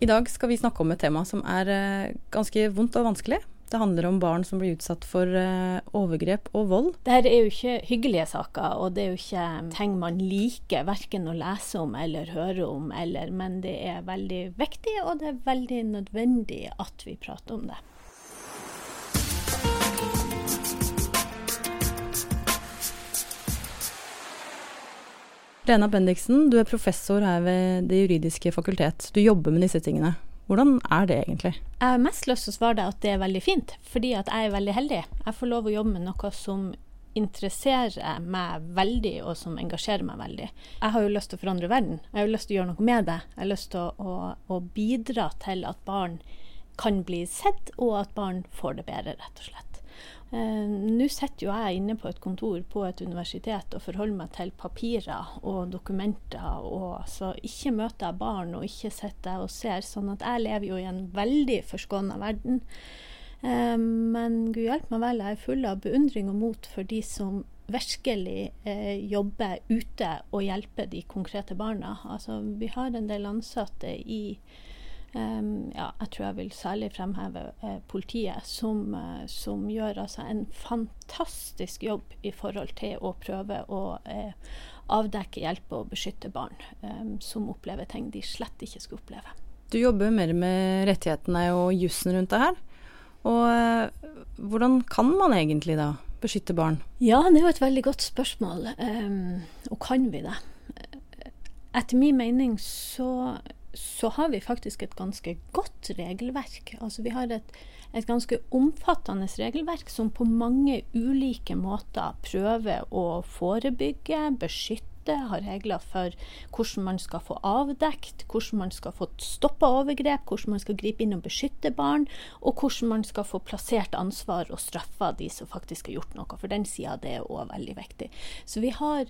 I dag skal vi snakke om et tema som er eh, ganske vondt og vanskelig. Det handler om barn som blir utsatt for eh, overgrep og vold. Dette er jo ikke hyggelige saker, og det er jo ikke ting man liker verken å lese om eller høre om, eller, men det er veldig viktig, og det er veldig nødvendig at vi prater om det. Lena Bendiksen, du er professor her ved Det juridiske fakultet. Du jobber med disse tingene. Hvordan er det egentlig? Jeg har mest lyst til å svare deg at det er veldig fint, fordi at jeg er veldig heldig. Jeg får lov å jobbe med noe som interesserer meg veldig, og som engasjerer meg veldig. Jeg har jo lyst til å forandre verden. Jeg har lyst til å gjøre noe med det. Jeg har lyst til å, å, å bidra til at barn kan bli sett, og at barn får det bedre, rett og slett. Eh, Nå sitter jo jeg inne på et kontor på et universitet og forholder meg til papirer og dokumenter. og så Ikke møter jeg barn og ikke sitter jeg og ser. sånn at jeg lever jo i en veldig forskåna verden. Eh, men gud hjelpe meg vel, jeg er full av beundring og mot for de som virkelig eh, jobber ute og hjelper de konkrete barna. Altså, vi har en del ansatte i Um, ja, jeg tror jeg vil særlig fremheve eh, politiet, som, eh, som, gjør altså en fantastisk jobb i forhold til å prøve å eh, avdekke, hjelpe og beskytte barn som opplever ting de slett ikke skulle oppleve. Du jobber mer med rettighetene og jussen rundt det her. Og eh, hvordan kan man egentlig da beskytte barn? Ja, det er jo et veldig godt spørsmål. Og kan vi det? Etter min mening så så har vi faktisk et ganske godt regelverk. Altså vi har et, et, ganske omfattende regelverk som på mange ulike måter prøver å forebygge, beskytte, har regler for hvordan man skal få avdekt, hvordan man skal få stoppa overgrep, hvordan man skal gripe inn og beskytte barn, og hvordan man skal få plassert ansvar og straffa de som faktisk har gjort noe. For den sida det er òg veldig viktig. Så vi har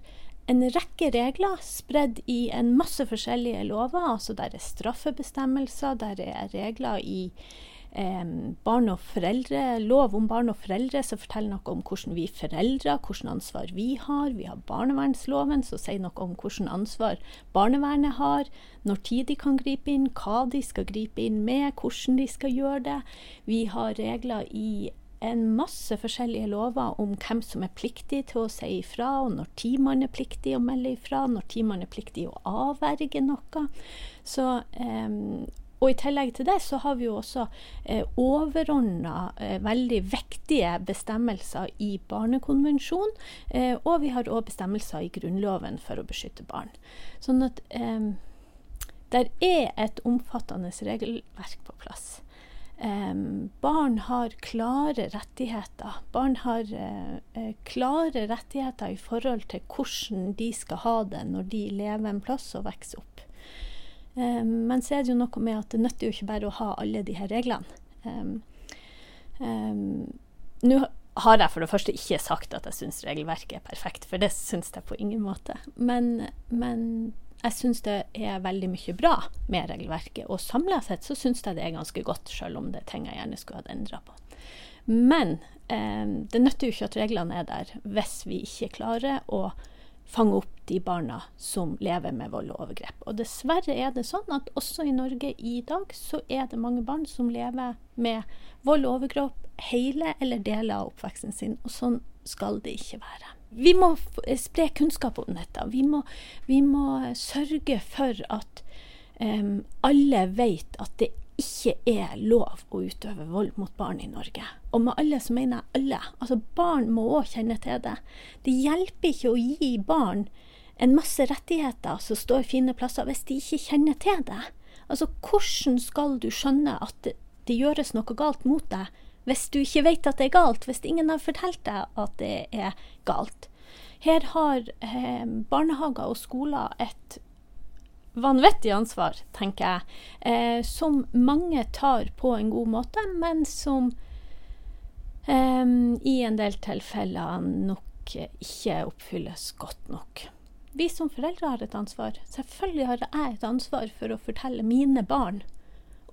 en rekke regler spredd i en masse forskjellige lover. altså Der er straffebestemmelser, der er regler i eh, barn og foreldre, lov om barn og foreldre som forteller noe om hvordan vi foreldre, hvordan ansvar vi har. Vi har barnevernsloven som sier noe om hvordan ansvar barnevernet har. Når tid de kan gripe inn, hva de skal gripe inn med, hvordan de skal gjøre det. Vi har regler i en masse forskjellige lover om hvem som er pliktig til å si ifra, og når tid man er pliktig å melde ifra, når tid man er pliktig å avverge noe. Så, um, og I tillegg til det så har vi jo også eh, overordna eh, veldig vektige bestemmelser i Barnekonvensjonen. Eh, og vi har òg bestemmelser i Grunnloven for å beskytte barn. Sånn at eh, der er et omfattende regelverk på plass. Um, barn har klare rettigheter. Barn har uh, klare rettigheter i forhold til hvordan de skal ha det når de lever en plass og vokser opp. Um, men så er det jo noe med at det nytter jo ikke bare å ha alle de her reglene. Um, Nå har jeg for det første ikke sagt at jeg syns regelverket er perfekt, for det syns jeg på ingen måte. Men, men jeg syns det er veldig mye bra med regelverket, og samla sett så syns jeg det er ganske godt, selv om det er ting jeg gjerne skulle hatt endra på. Men eh, det nytter jo ikke at reglene er der hvis vi ikke klarer å fange opp de barna som lever med vold og overgrep. Og dessverre er det sånn at også i Norge i dag så er det mange barn som lever med vold og overgrep hele eller deler av oppveksten sin, og sånn skal det ikke være vi må spre kunnskap om dette. Vi må, vi må sørge for at um, alle vet at det ikke er lov å utøve vold mot barn i Norge. Og med alle så mener jeg alle. Altså Barn må òg kjenne til det. Det hjelper ikke å gi barn en masse rettigheter som står fine plasser, hvis de ikke kjenner til det. Altså, hvordan skal du skjønne at det, gjøres noe galt mot deg hvis du ikke vet at det er galt, hvis ingen har fortalt deg at det er galt. Her har eh, barnehager og skoler et vanvittig ansvar, tenker jeg, eh, som mange tar på en god måte, men som eh, i en del tilfeller nok ikke oppfylles godt nok. Vi som foreldre har et ansvar. Selvfølgelig har jeg et ansvar for å fortelle mine barn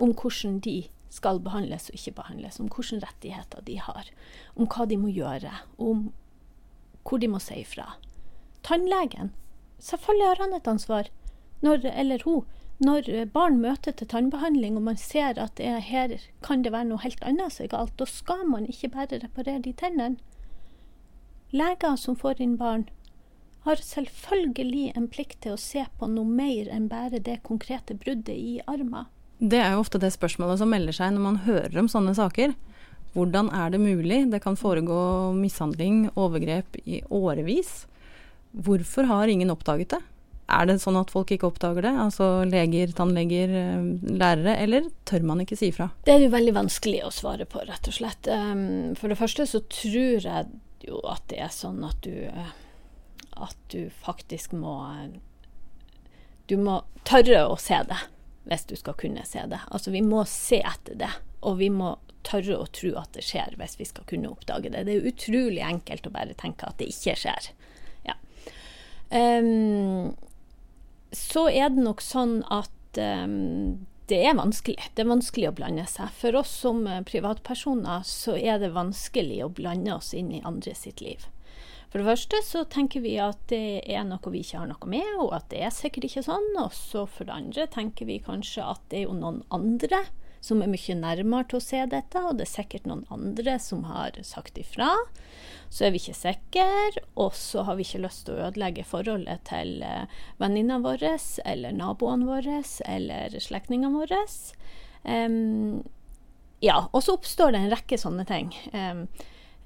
om hvordan de skal behandles og ikke behandles, om hvilke rettigheter de har, om hva de må gjøre, om hvor de må si ifra. Tannlegen, selvfølgelig har han et ansvar, når, eller hun, når barn møter til tannbehandling og man ser at det her kan det være noe helt annet som er galt, da skal man ikke bare reparere de tennene. Leger som får inn barn, har selvfølgelig en plikt til å se på noe mer enn bare det konkrete bruddet i armen. Det er jo ofte det spørsmålet som melder seg når man hører om sånne saker. Hvordan er det mulig? Det kan foregå mishandling, overgrep i årevis. Hvorfor har ingen oppdaget det? Er det sånn at folk ikke oppdager det? Altså leger, tannleger, eh, lærere, eller tør man ikke si ifra? Det er jo veldig vanskelig å svare på, rett og slett. Ehm, for det første så tror jeg jo at det er sånn at du eh, At du faktisk må Du må tørre å se det hvis du skal kunne se det. Altså vi må se etter det, og vi må tørre å tro at det skjer hvis vi skal kunne oppdage det. Det er utrolig enkelt å bare tenke at det ikke skjer. Ja. Um, så er det nok sånn at um, det er vanskelig. Det er vanskelig å blande seg. For oss som privatpersoner så er det vanskelig å blande oss inn i andre sitt liv. For det første så tenker vi at det er noe vi ikke har noe med, og at det er sikkert ikke sånn. Og så for det andre tenker vi kanskje at det er jo noen andre som er mye nærmere til å se dette, og det er sikkert noen andre som har sagt ifra. Så er vi ikke sikre, og så har vi ikke lyst til å ødelegge forholdet til venninna vår eller naboene våre eller slektningene våre. Um, ja, og så oppstår det en rekke sånne ting. Um,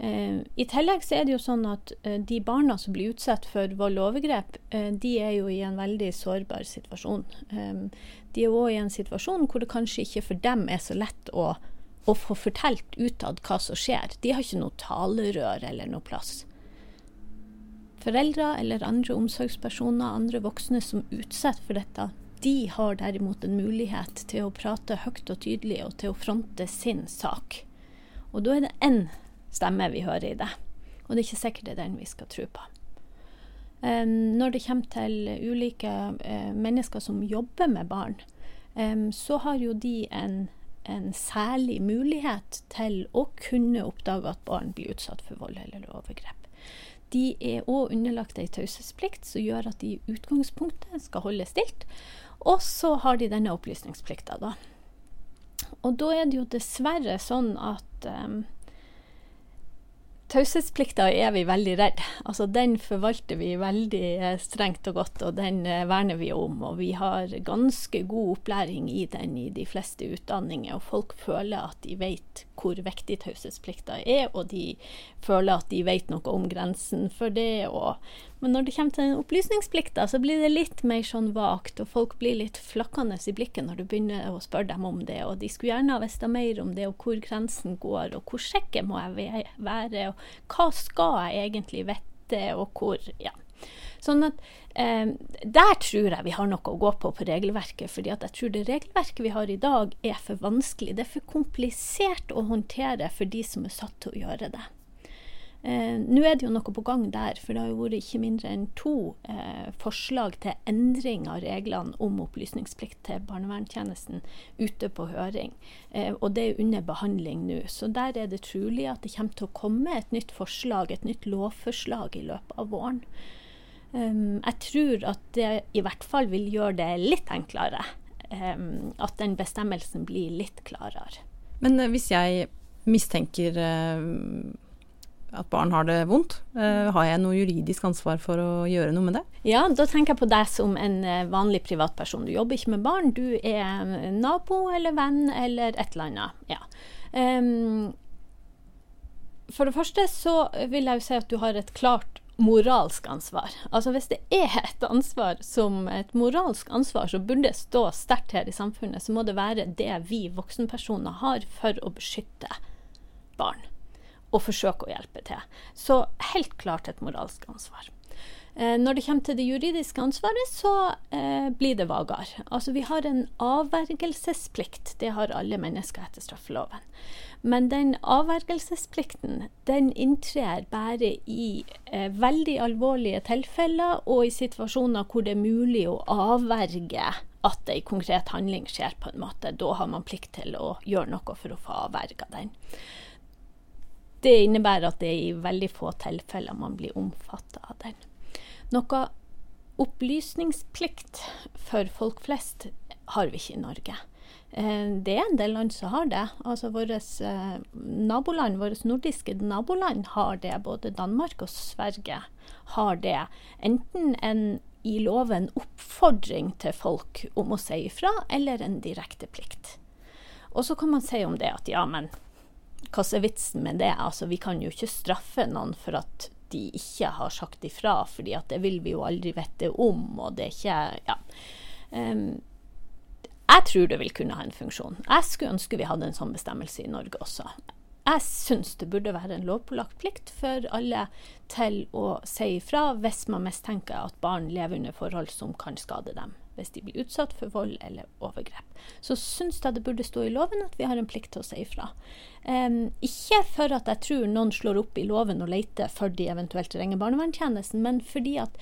I tillegg så er det jo sånn at uh, de barna som blir utsatt for vold og overgrep, uh, de er jo i en veldig sårbar situasjon. De er òg i en situasjon hvor det kanskje ikke for dem er så lett å å få fortalt utad hva som skjer. De har ikke noe talerør eller noe plass. Foreldre eller andre omsorgspersoner, andre voksne som utsetter for dette, de har derimot en mulighet til å prate høyt og tydelig og til å fronte sin sak. Og da er det én stemme vi hører i det, og det er ikke sikkert det er den vi skal tro på. Når det kommer til ulike eh, mennesker som jobber med barn, så har jo de en en særlig mulighet til å kunne oppdage at barn blir utsatt for vold eller overgrep. De er òg underlagt ei taushetsplikt som gjør at de i utgangspunktet skal holde stilt. Og så har de denne opplysningsplikta, da. Og da er det jo dessverre sånn at um, Taushetsplikta er vi veldig redd. Altså, den forvalter vi veldig eh, strengt og godt, og den eh, verner vi om. Og vi har ganske god opplæring i den i de fleste utdanninger, og folk føler at de vet hvor viktig taushetsplikta er, og de føler at de vet noe om grensen for det. Og, men når det kommer til den opplysningsplikta, så blir det litt mer sånn vagt, og folk blir litt flakkende i blikket når du begynner å spørre dem om det. Og de skulle gjerne ha visst mer om det, og hvor grensen går, og hvor sikker må jeg være, og hva skal jeg egentlig vite, og hvor Ja. Sånn at eh, Der tror jeg vi har noe å gå på på regelverket. fordi jeg tror det regelverket vi har i dag er for vanskelig. Det er for komplisert å håndtere for de som er satt til å gjøre det. Eh, Nå er det jo noe på gang der, for det har jo vært ikke mindre enn to eh, forslag til endring av reglene om opplysningsplikt til barnevernstjenesten ute på høring. Eh, og det er under behandling nå. Så der er det trolig at det kommer til å komme et nytt forslag, et nytt lovforslag i løpet av våren. Um, jeg tror at det i hvert fall vil gjøre det litt enklere. Um, at den bestemmelsen blir litt klarere. Men uh, hvis jeg mistenker uh, at barn har det vondt, uh, har jeg noe juridisk ansvar for å gjøre noe med det? Ja, da tenker jeg på deg som en vanlig privatperson. Du jobber ikke med barn, du er nabo eller venn eller et eller annet. Ja. Um, for det første så vil jeg jo si at du har et klart moralsk ansvar. Altså Hvis det er et ansvar som et moralsk ansvar som burde stå sterkt her i samfunnet, så må det være det vi voksenpersoner har for å beskytte barn. Og forsøke å hjelpe til. Så helt klart et moralsk ansvar. Eh, når det kommer til det juridiske ansvaret, så eh, blir det vagere. Altså Vi har en avvergelsesplikt. Det har alle mennesker etter straffeloven. Men den avvergelsesplikten den inntrer bare i eh, veldig alvorlige tilfeller og i situasjoner hvor det er mulig å avverge at ei konkret handling skjer på en måte. Da har man plikt til å gjøre noe for å få avverga den. Det innebærer at det er i veldig få tilfeller man blir omfatta av den. Noe opplysningsplikt for folk flest har vi ikke i Norge. Eh, det er en del land som har det. Altså Våre eh, naboland, våre nordiske naboland har det. Både Danmark og Sverige har det. Enten en i loven oppfordring til folk om å si ifra, eller en direkte plikt. Og så kan man si om det at ja, men hva er vitsen med det? Altså, vi kan jo ikke straffe noen for at de ikke har sagt ifra, at det vil vi jo aldri vite om, og det er ikke Ja. Um, jeg tror det vil kunne ha en funksjon. Jeg skulle ønske vi hadde en sånn bestemmelse i Norge også. Jeg syns det burde være en lovpålagt plikt for alle til å si ifra hvis man mistenker at barn lever under forhold som kan skade dem. Hvis de blir utsatt for vold eller overgrep. Så syns jeg det burde stå i loven at vi har en plikt til å si ifra. Um, ikke for at jeg tror noen slår opp i loven og leter for de eventuelt ringer barnevernstjenesten, men fordi at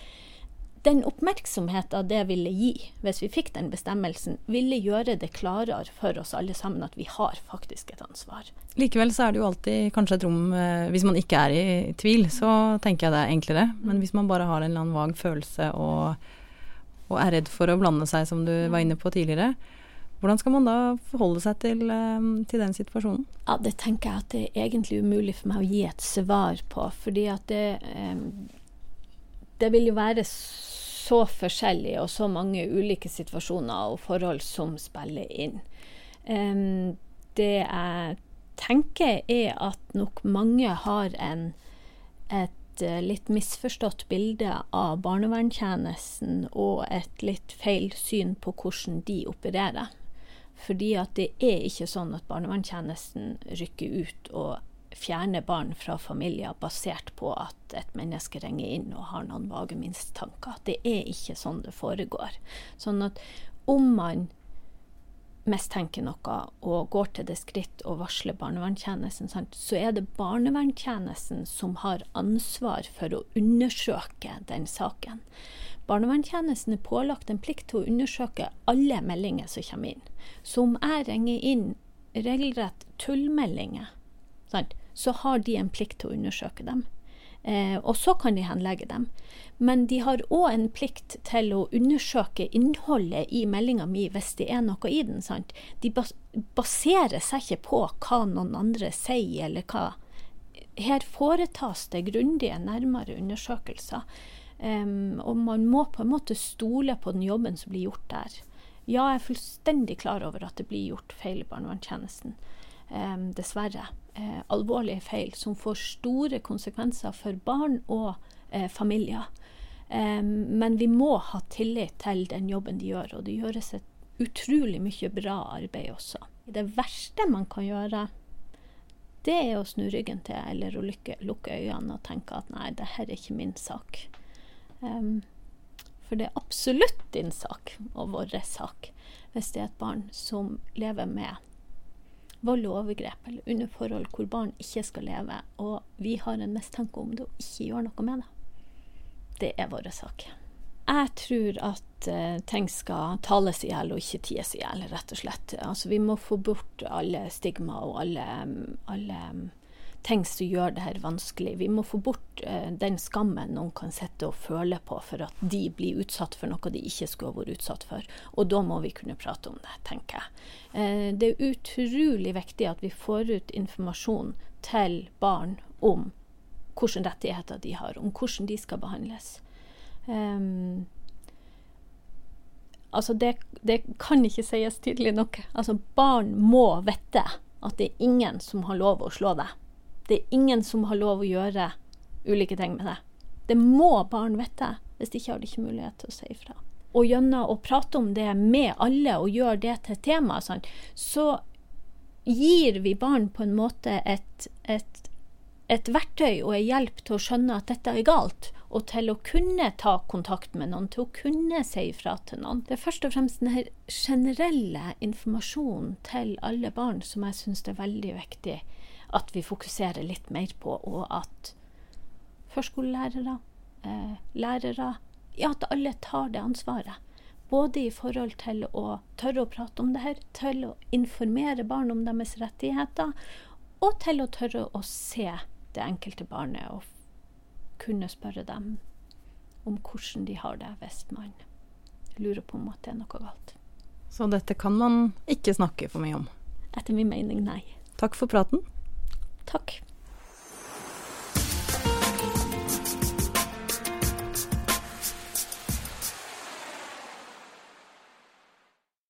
den oppmerksomheten det ville gi, hvis vi fikk den bestemmelsen, ville gjøre det klarere for oss alle sammen at vi har faktisk et ansvar. Likevel så er det jo alltid kanskje et rom eh, Hvis man ikke er i tvil, så tenker jeg det er enklere. Men hvis man bare har en eller annen vag følelse og, og er redd for å blande seg, som du var inne på tidligere, hvordan skal man da forholde seg til, eh, til, den situasjonen? Ja, Det tenker jeg at det er egentlig umulig for meg å gi et svar på. fordi at det, eh, det vil jo være så forskjellig og så mange ulike situasjoner og forhold som spiller inn. Det jeg tenker, er at nok mange har en, et uh, litt misforstått bilde av barnevernstjenesten og et litt feil syn på hvordan de opererer. Fordi at det er ikke sånn at barnevernstjenesten rykker ut og fjerner barn fra familier basert på at et menneske ringer inn og har noen vage mistanker. Det er ikke sånn det foregår. Sånn at om man mistenker noe og går til det skritt å varsle barnevernstjenesten, så er det barnevernstjenesten som har ansvar for å undersøke den saken. Barnevernstjenesten er pålagt en plikt til å undersøke alle meldinger som kommer inn. Så om jeg ringer inn regelrett tullmeldinger, så har de en plikt til å undersøke dem. Eh, og så kan de henlegge dem. Men de har òg en plikt til å undersøke innholdet i meldinga mi hvis det er noe i den. sant? De bas baserer seg ikke på hva noen andre sier, eller hva Her foretas det grundige, nærmere undersøkelser. Um, og man må på en måte stole på den jobben som blir gjort der. Ja, jeg er fullstendig klar over at det blir gjort feil i barnevernstjenesten. Um, dessverre eh, alvorlige feil som får store konsekvenser for barn og eh, familier. Eh, men vi må ha tillit til den jobben de gjør, og det gjøres et utrolig mye bra arbeid også. Det verste man kan gjøre, det er å snu ryggen til eller å lukke, lukke øynene og tenke at nei, det her er ikke min sak. Um, for det er absolutt din sak og vår sak hvis det er et barn som lever med vold og overgrep eller under forhold hvor barn ikke skal leve, og vi har en mistanke om det og ikke gjør noe med det. Det er vår sak. Jeg tror at uh, ting skal tales i hjel og ikke ties i hjel, rett og slett. Altså, vi må få bort alle stigma og alle, alle ting som gjør det her vanskelig. Vi må få bort eh, den skammen noen kan sitte og føle på for at de blir utsatt for noe de ikke skulle vært utsatt for. Og da må vi kunne prate om det, tenker jeg. Eh, det er utrolig viktig at vi får ut informasjon til barn om hvilke rettigheter de har, om hvordan de skal behandles. Um, altså det, det, kan ikke sies tydelig nok. Altså barn må vite at det er ingen som har lov å slå deg. Det er ingen som har lov å gjøre ulike ting med det. Det må barn vite, hvis ikke har de ikke mulighet til å si ifra. Og gjennom å prate om det med alle og gjøre det til tema, sånn, så gir vi barn på en måte et, et, et verktøy og en hjelp til å skjønne at dette er galt, og til å kunne ta kontakt med noen, til å kunne si ifra til noen. Det er først og fremst denne generelle informasjonen til alle barn som jeg syns er veldig viktig at vi fokuserer litt mer på, og at førskolelærere, eh, lærere Ja, at alle tar det ansvaret. Både i forhold til å tørre å prate om det her, til å informere barn om deres rettigheter, og til å tørre å se det enkelte barnet og kunne spørre dem om hvordan de har det hvis man lurer på om at det er noe galt. Så dette kan man ikke snakke for mye om. Etter min mening, nei. Takk for praten. Takk.